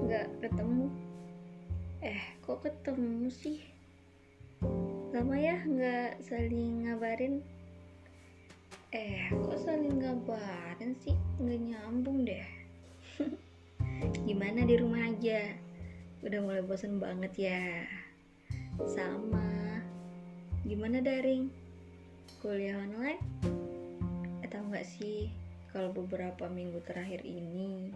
nggak ketemu. Eh kok ketemu sih? Lama ya nggak saling ngabarin. Eh kok saling ngabarin sih? Nggak nyambung deh. Gimana di rumah aja? Udah mulai bosan banget ya. Sama. Gimana daring? Kuliah online? Atau enggak sih kalau beberapa minggu terakhir ini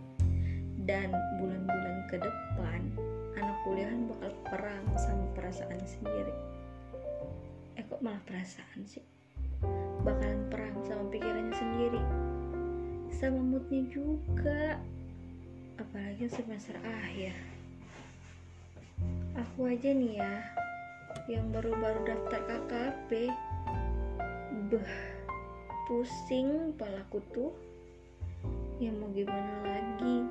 dan bulan-bulan ke depan anak kuliahan bakal perang sama perasaan sendiri. Eh kok malah perasaan sih? Bakalan perang sama pikirannya sendiri. Sama moodnya juga. Apalagi semester akhir. Aku aja nih ya yang baru-baru daftar KKP beh pusing palaku tuh. Ya mau gimana lagi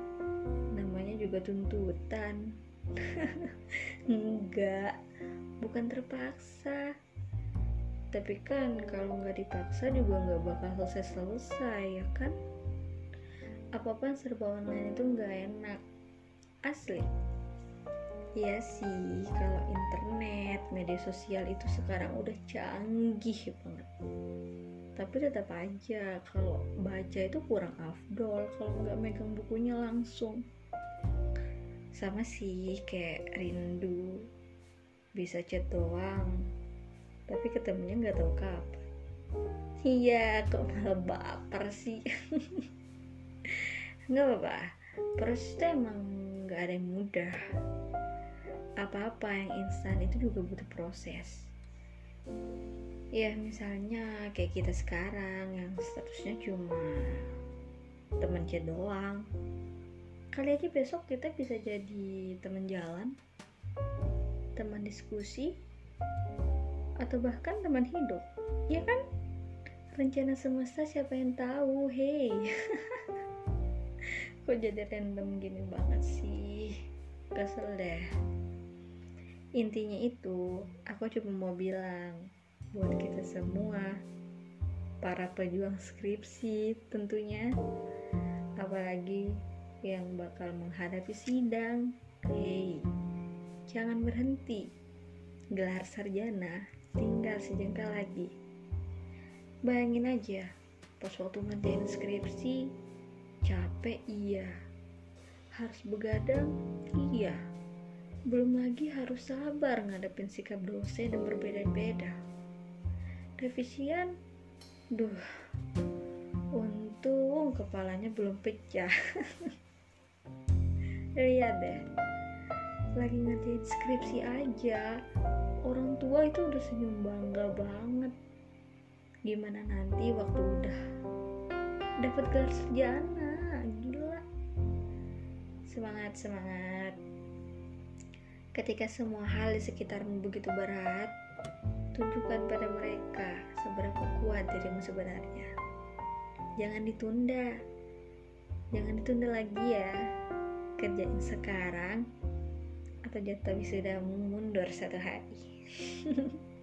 juga tuntutan. Enggak bukan terpaksa. Tapi kan kalau nggak dipaksa juga nggak bakal selesai selesai ya kan? Apa-apa serba online itu nggak enak. Asli. Iya sih, kalau internet, media sosial itu sekarang udah canggih banget. Tapi tetap aja, kalau baca itu kurang afdol kalau nggak megang bukunya langsung. Sama sih kayak rindu, bisa chat doang, tapi ketemunya nggak tahu kapan. Iya, kok malah baper sih. nggak apa-apa, proses itu emang nggak ada yang mudah apa-apa yang instan itu juga butuh proses ya misalnya kayak kita sekarang yang statusnya cuma teman chat doang kali aja besok kita bisa jadi teman jalan teman diskusi atau bahkan teman hidup. Ya kan? Rencana semesta siapa yang tahu? Hey. Kok jadi random gini banget sih? Kesel deh. Intinya itu aku cuma mau bilang buat kita semua para pejuang skripsi tentunya apalagi yang bakal menghadapi sidang. Hey jangan berhenti. Gelar sarjana tinggal sejengkal lagi. Bayangin aja pas waktu ngerjain skripsi capek iya. Harus begadang iya. Belum lagi harus sabar ngadepin sikap dosen yang berbeda-beda. Revisian, duh, untung kepalanya belum pecah. Lihat deh, lagi ngerjain skripsi aja, orang tua itu udah senyum bangga banget. Gimana nanti waktu udah dapat gelar sarjana, gila. Semangat, semangat. Ketika semua hal di sekitarmu begitu berat, tunjukkan pada mereka seberapa kuat dirimu sebenarnya. Jangan ditunda. Jangan ditunda lagi ya. Kerjain sekarang atau jatah wisudamu mundur satu hari.